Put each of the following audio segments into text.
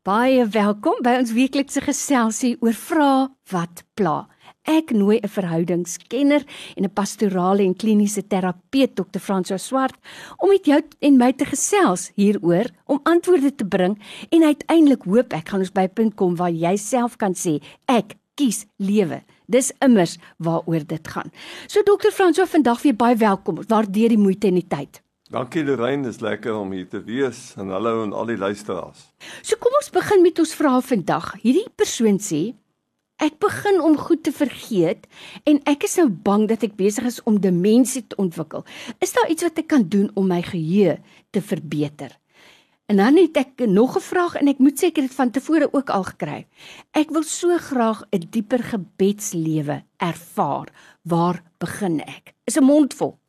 Baie welkom by ons weeklikse geselsie oor vra wat pla. Ek nooi 'n verhoudingskenner en 'n pastorale en kliniese terapeut Dr. François Swart om met jou en my te gesels hieroor om antwoorde te bring en uiteindelik hoop ek gaan ons by 'n punt kom waar jy self kan sê ek kies lewe. Dis immers waaroor dit gaan. So Dr. François vandag weer baie welkom. Waardeer die moeite en die tyd. Dankie Lorraine, dis lekker om hier te wees en hallo aan al die luisteraars. So kom ons begin met ons vrae vandag. Hierdie persoon sê ek begin om goed te vergeet en ek is nou bang dat ek besig is om demensie te ontwikkel. Is daar iets wat ek kan doen om my geheue te verbeter? En dan het ek nog 'n vraag en ek moet seker dit van tevore ook al gekry. Ek wil so graag 'n dieper gebedslewe ervaar. Waar begin ek? Is 'n mond vol.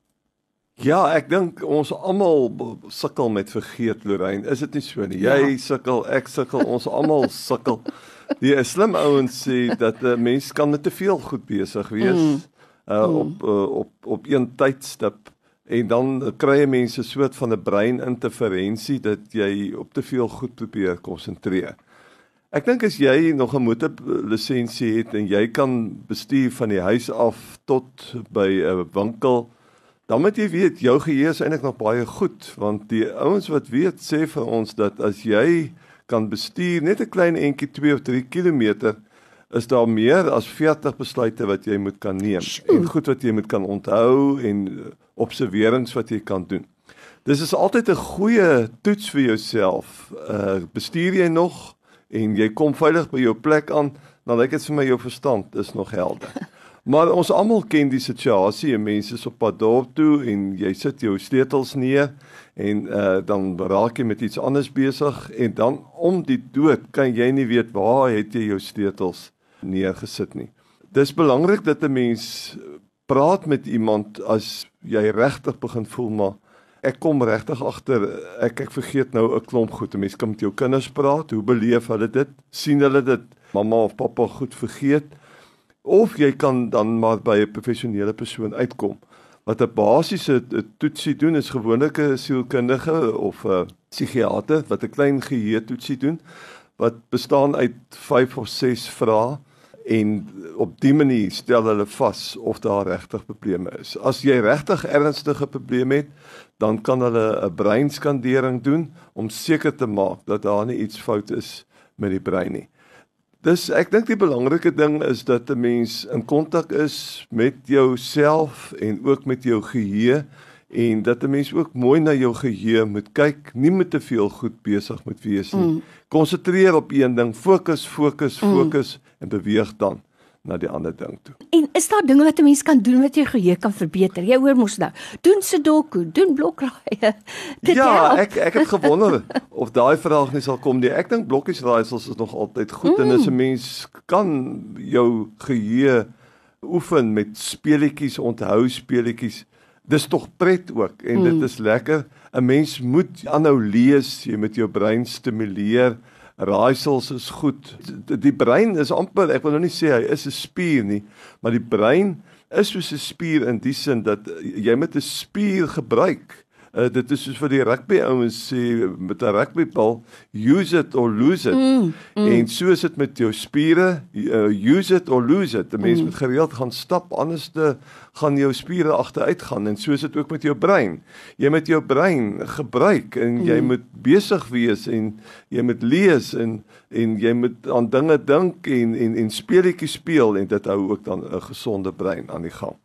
Ja, ek dink ons almal sukkel met vergeet Lorraine. Is dit nie so nie? Jy ja. sukkel, ek sukkel, ons almal sukkel. Die slim ouens sê dat 'n mens kan met te veel goed besig wees mm. uh mm. op uh, op op een tydstip en dan kry mense soort van 'n breininterferensie dat jy op te veel goed probeer konsentreer. Ek dink as jy nog 'n motorlisensie het en jy kan bestuur van die huis af tot by 'n winkel Dan moet jy weet jou geheue is eintlik nog baie goed want die ouens wat weet sê vir ons dat as jy kan bestuur net 'n klein entjie 2 of 3 km is daar meer as 40 besluite wat jy moet kan neem en goed wat jy moet kan onthou en observerings wat jy kan doen. Dis is altyd 'n goeie toets vir jouself. Uh bestuur jy nog en jy kom veilig by jou plek aan, dan lyk dit vir my jou verstand is nog helder. Maar ons almal ken die situasie, mense is op pad dorp toe en jy sit jou sleutels neer en uh, dan raak jy met iets anders besig en dan om die dood kan jy nie weet waar het jy jou sleutels neergesit nie. Dis belangrik dat 'n mens praat met iemand as jy regtig begin voel maar ek kom regtig agter ek ek vergeet nou 'n klomp goed. 'n Mens kan met jou kinders praat, hoe beleef hulle dit? sien hulle dit mamma of pappa goed vergeet? Of jy kan dan maar by 'n professionele persoon uitkom wat 'n basiese toetsie doen is gewoonlik 'n sielkundige of 'n psigiater wat 'n klein geheue toetsie doen wat bestaan uit 5 of 6 vrae en op dié manier stel hulle vas of daar regtig probleme is. As jy regtig ernstige probleme het, dan kan hulle 'n breinskandering doen om seker te maak dat daar nie iets fout is met die brein nie. Dis ek dink die belangrike ding is dat 'n mens in kontak is met jouself en ook met jou geheue en dat 'n mens ook mooi na jou geheue moet kyk, nie met te veel goed besig moet wees nie. Mm. Konsentreer op een ding, fokus, fokus, mm. fokus mm. en beweeg dan na die ander ding toe. En is daar dinge wat 'n mens kan doen wat jou geheue kan verbeter? Jy hoor mos nou, doen sudoku, doen blokraaie. Ja, help. ek ek het gewonder of daai vraag nie sal kom nie. Ek dink blokkies raaisels is nog altyd goed mm. en as 'n mens kan jou geheue oefen met speletjies, onthou speletjies. Dis tog pret ook en mm. dit is lekker. 'n Mens moet aanhou lees, jy moet jou brein stimuleer. Raaisels is goed. Die brein is amper, ek wil nou nie sê hy is 'n spier nie, maar die brein is soos 'n spier in die sin dat jy met 'n spier gebruik Uh, dit is soos vir die rugby ouens sê met 'n rugbybal use it or lose it. Mm, mm. En so is dit met jou spiere, uh, use it or lose it. Die mens mm. moet gereeld gaan stap anders te gaan jou spiere agteruit gaan en so is dit ook met jou brein. Jy moet jou brein gebruik en jy mm. moet besig wees en jy moet lees en en jy moet aan dinge dink en en en speletjies speel en dit hou ook dan 'n gesonde brein aan die gang.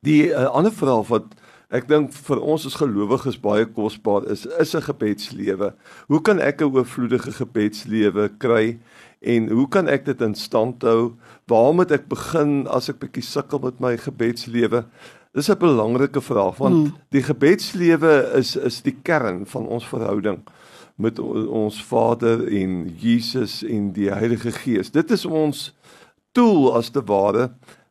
Die uh, ander vraag wat Ek dink vir ons as gelowiges baie kosbaar is is 'n gebedslewe. Hoe kan ek 'n oorvloedige gebedslewe kry en hoe kan ek dit in stand hou? Waar moet ek begin as ek bietjie sukkel met my gebedslewe? Dis 'n belangrike vraag want hmm. die gebedslewe is is die kern van ons verhouding met ons Vader en Jesus en die Heilige Gees. Dit is ons tool as te ware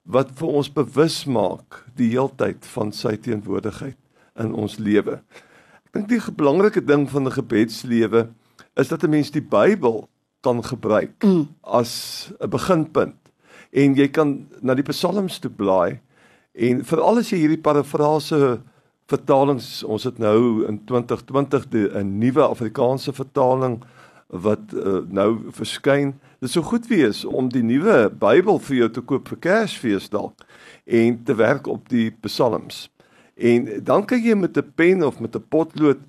wat vir ons bewus maak die heeltyd van sy teenwoordigheid in ons lewe. Ek dink die belangrike ding van 'n gebedslewe is dat 'n mens die Bybel kan gebruik mm. as 'n beginpunt en jy kan na die psalms toe blaai en veral as jy hierdie parafrase vertalings ons het nou in 2020 'n nuwe Afrikaanse vertaling wat uh, nou verskyn. Dit sou goed wees om die nuwe Bybel vir jou te koop vir Kersfees dalk en te werk op die psalms. En dan kan jy met 'n pen of met 'n potlood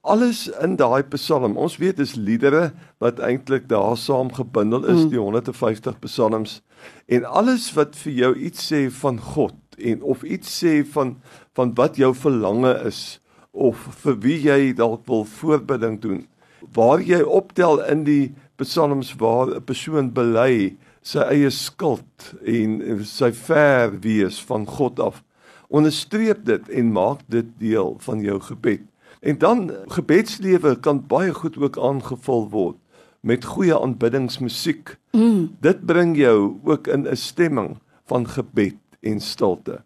alles in daai psalm. Ons weet dis liedere wat eintlik daar saam gebundel is, mm. die 150 psalms. En alles wat vir jou iets sê van God en of iets sê van van wat jou verlange is of vir wie jy dalk wil voorbidding doen waar jy optel in die psalms waar 'n persoon bely sy eie skuld en sy ver wees van God af onderstreep dit en maak dit deel van jou gebed. En dan gebedslewe kan baie goed ook aangevul word met goeie aanbiddingsmusiek. Mm. dit bring jou ook in 'n stemming van gebed en stilte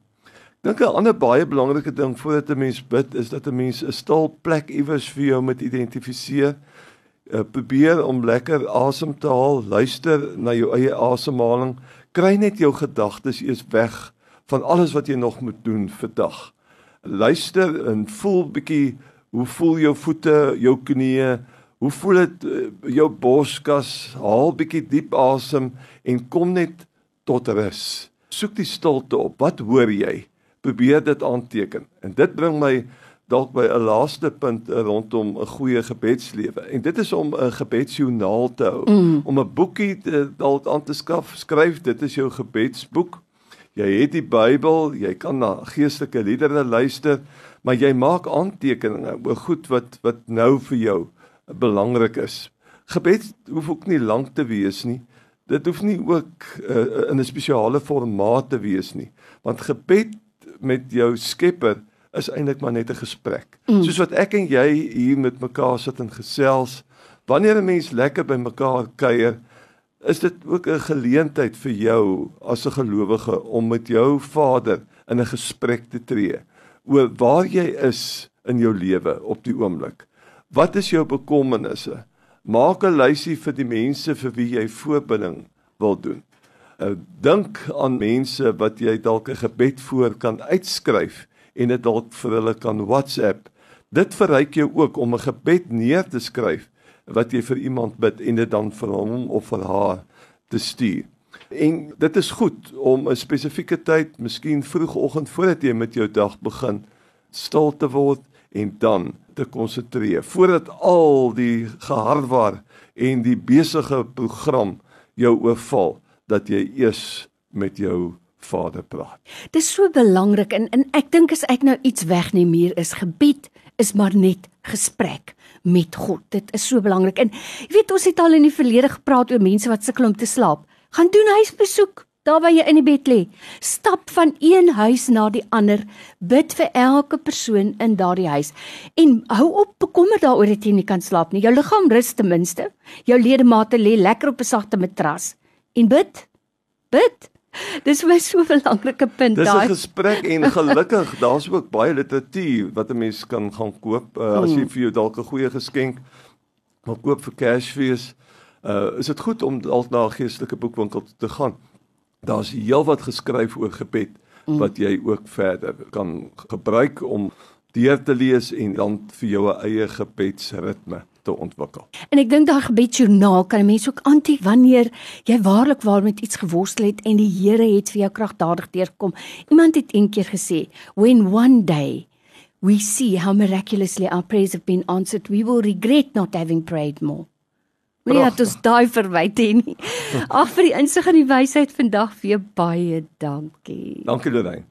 dink 'n ander baie belangrike ding voordat 'n mens bid is dat 'n mens 'n stil plek iewers vir jou moet identifiseer. Uh, probeer om lekker asem te haal, luister na jou eie asemhaling, kry net jou gedagtes eers weg van alles wat jy nog moet doen vir dag. Luister en voel bietjie hoe voel jou voete, jou knieë, hoe voel dit uh, jou borskas, haal bietjie diep asem en kom net tot rus. Soek die stilte op. Wat hoor jy? Probeer dit aanteken. En dit bring my dalk by 'n laaste punt rondom 'n goeie gebedslewe. En dit is om 'n gebedsjoernaal te hou, mm. om 'n boekie dalk aan te skaf, skryf dit is jou gebedsboek. Jy het die Bybel, jy kan na geestelike liedere luister, maar jy maak aantekeninge oor goed wat wat nou vir jou belangrik is. Gebed hoef ook nie lank te wees nie. Dit hoef nie ook uh, in 'n spesiale formaat te wees nie, want gebed met jou Skepper is eintlik maar net 'n gesprek. Mm. Soos wat ek en jy hier met mekaar sit en gesels, wanneer 'n mens lekker by mekaar kuier, is dit ook 'n geleentheid vir jou as 'n gelowige om met jou Vader in 'n gesprek te tree oor waar jy is in jou lewe op die oomblik. Wat is jou bekommernisse? Maak 'n lysie vir die mense vir wie jy voorbinding wil doen. Uh, dink aan mense wat jy dalk 'n gebed voor kan uitskryf en dit dalk vir hulle kan WhatsApp. Dit verryk jou ook om 'n gebed neer te skryf wat jy vir iemand bid en dit dan vir hom of vir haar te stuur. En dit is goed om 'n spesifieke tyd, miskien vroegoggend voordat jy met jou dag begin, stil te word en dan te konsentreer voordat al die geharwar en die besige program jou oorval dat jy eers met jou Vader praat. Dis so belangrik en en ek dink as ek nou iets wegneem hier is gebed is maar net gesprek met God. Dit is so belangrik. En jy weet ons het al in die verlede gepraat oor mense wat sukkel om te slaap. Gaan doen huisbesoek daar waar jy in die bed lê. Stap van een huis na die ander. Bid vir elke persoon in daardie huis. En hou op bekommer daaroor dat jy nie kan slaap nie. Jou liggaam rus ten minste. Jou ledemate lê lekker op 'n sagte matras en bid. Bid. Dis my so 'n belangrike punt daai. Dis 'n gesprek en gelukkig daar's ook baie literatuur wat 'n mens kan gaan koop uh, as jy hmm. vir jou dalk 'n goeie geskenk wil koop vir Kersfees. Uh is dit goed om dalk na 'n geestelike boekwinkel te gaan. Daar's heelwat geskryf oor gebed mm. wat jy ook verder kan gebruik om deur te lees en dan vir jou eie gebedsritme te ontwikkel. En ek dink daai gebedsjoernaal kan 'n mens ook aantie wanneer jy waarlik waar met iets geworstel het en die Here het vir jou kragtadig deurkom. Iemand het eendag gesê, "When one day we see how miraculously our prayers have been answered, we will regret not having prayed more." Nee, dit is daai verwyte nie. Ag vir die insig en die wysheid vandag vir jou baie dankie. Dankie Lorraine.